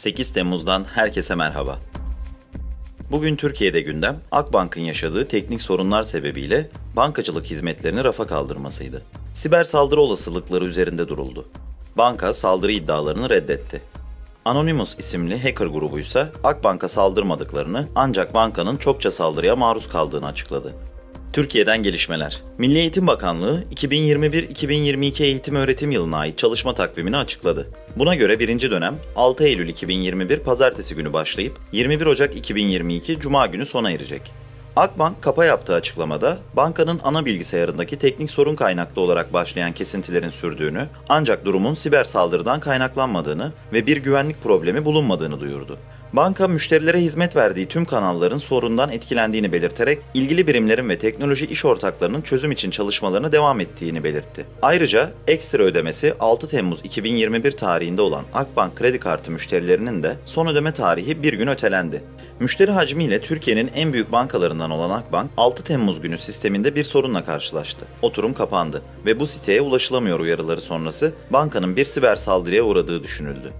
8 Temmuz'dan herkese merhaba. Bugün Türkiye'de gündem Akbank'ın yaşadığı teknik sorunlar sebebiyle bankacılık hizmetlerini rafa kaldırmasıydı. Siber saldırı olasılıkları üzerinde duruldu. Banka saldırı iddialarını reddetti. Anonymous isimli hacker grubu ise Akbank'a saldırmadıklarını ancak bankanın çokça saldırıya maruz kaldığını açıkladı. Türkiye'den gelişmeler. Milli Eğitim Bakanlığı 2021-2022 eğitim öğretim yılına ait çalışma takvimini açıkladı. Buna göre birinci dönem 6 Eylül 2021 pazartesi günü başlayıp 21 Ocak 2022 Cuma günü sona erecek. Akbank kapa yaptığı açıklamada bankanın ana bilgisayarındaki teknik sorun kaynaklı olarak başlayan kesintilerin sürdüğünü ancak durumun siber saldırıdan kaynaklanmadığını ve bir güvenlik problemi bulunmadığını duyurdu. Banka müşterilere hizmet verdiği tüm kanalların sorundan etkilendiğini belirterek ilgili birimlerin ve teknoloji iş ortaklarının çözüm için çalışmalarına devam ettiğini belirtti. Ayrıca ekstra ödemesi 6 Temmuz 2021 tarihinde olan Akbank kredi kartı müşterilerinin de son ödeme tarihi bir gün ötelendi. Müşteri hacmiyle Türkiye'nin en büyük bankalarından olan Akbank 6 Temmuz günü sisteminde bir sorunla karşılaştı. Oturum kapandı ve bu siteye ulaşılamıyor uyarıları sonrası bankanın bir siber saldırıya uğradığı düşünüldü.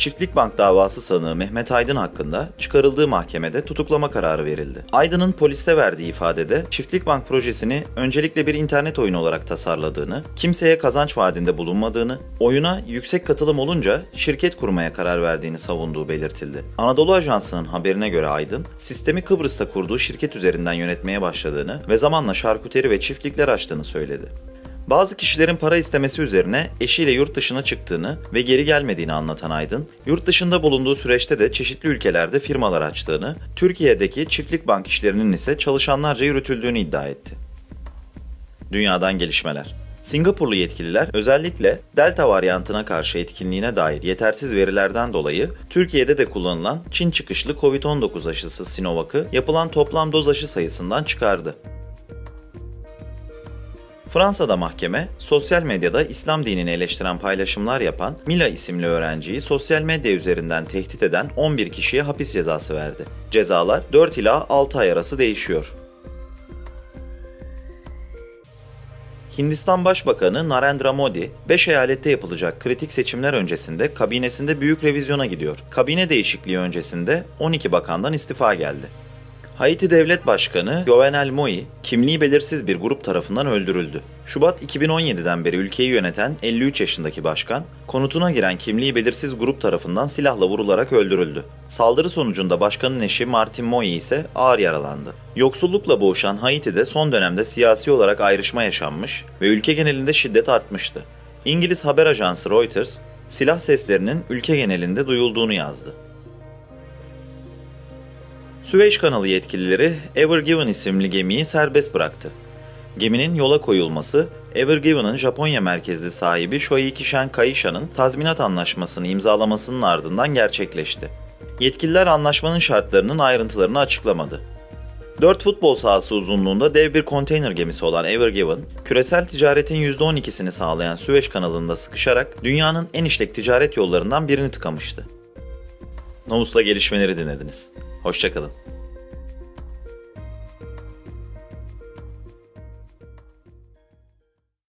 Çiftlik Bank davası sanığı Mehmet Aydın hakkında çıkarıldığı mahkemede tutuklama kararı verildi. Aydın'ın poliste verdiği ifadede Çiftlik Bank projesini öncelikle bir internet oyunu olarak tasarladığını, kimseye kazanç vaadinde bulunmadığını, oyuna yüksek katılım olunca şirket kurmaya karar verdiğini savunduğu belirtildi. Anadolu Ajansı'nın haberine göre Aydın, sistemi Kıbrıs'ta kurduğu şirket üzerinden yönetmeye başladığını ve zamanla şarküteri ve çiftlikler açtığını söyledi. Bazı kişilerin para istemesi üzerine eşiyle yurt dışına çıktığını ve geri gelmediğini anlatan Aydın, yurt dışında bulunduğu süreçte de çeşitli ülkelerde firmalar açtığını, Türkiye'deki çiftlik bank işlerinin ise çalışanlarca yürütüldüğünü iddia etti. Dünyadan gelişmeler Singapurlu yetkililer özellikle Delta varyantına karşı etkinliğine dair yetersiz verilerden dolayı Türkiye'de de kullanılan Çin çıkışlı COVID-19 aşısı Sinovac'ı yapılan toplam doz aşı sayısından çıkardı. Fransa'da mahkeme, sosyal medyada İslam dinini eleştiren paylaşımlar yapan Mila isimli öğrenciyi sosyal medya üzerinden tehdit eden 11 kişiye hapis cezası verdi. Cezalar 4 ila 6 ay arası değişiyor. Hindistan Başbakanı Narendra Modi, 5 eyalette yapılacak kritik seçimler öncesinde kabinesinde büyük revizyona gidiyor. Kabine değişikliği öncesinde 12 bakandan istifa geldi. Haiti Devlet Başkanı Jovenel Moi, kimliği belirsiz bir grup tarafından öldürüldü. Şubat 2017'den beri ülkeyi yöneten 53 yaşındaki başkan, konutuna giren kimliği belirsiz grup tarafından silahla vurularak öldürüldü. Saldırı sonucunda başkanın eşi Martin Moi ise ağır yaralandı. Yoksullukla boğuşan Haiti'de son dönemde siyasi olarak ayrışma yaşanmış ve ülke genelinde şiddet artmıştı. İngiliz haber ajansı Reuters, silah seslerinin ülke genelinde duyulduğunu yazdı. Süveyş kanalı yetkilileri Ever Given isimli gemiyi serbest bıraktı. Geminin yola koyulması, Ever Given'ın Japonya merkezli sahibi Shoei Shen Kaisha'nın tazminat anlaşmasını imzalamasının ardından gerçekleşti. Yetkililer anlaşmanın şartlarının ayrıntılarını açıklamadı. 4 futbol sahası uzunluğunda dev bir konteyner gemisi olan Ever Given, küresel ticaretin %12'sini sağlayan Süveyş kanalında sıkışarak dünyanın en işlek ticaret yollarından birini tıkamıştı. Novus'la gelişmeleri dinlediniz. Hoşçakalın.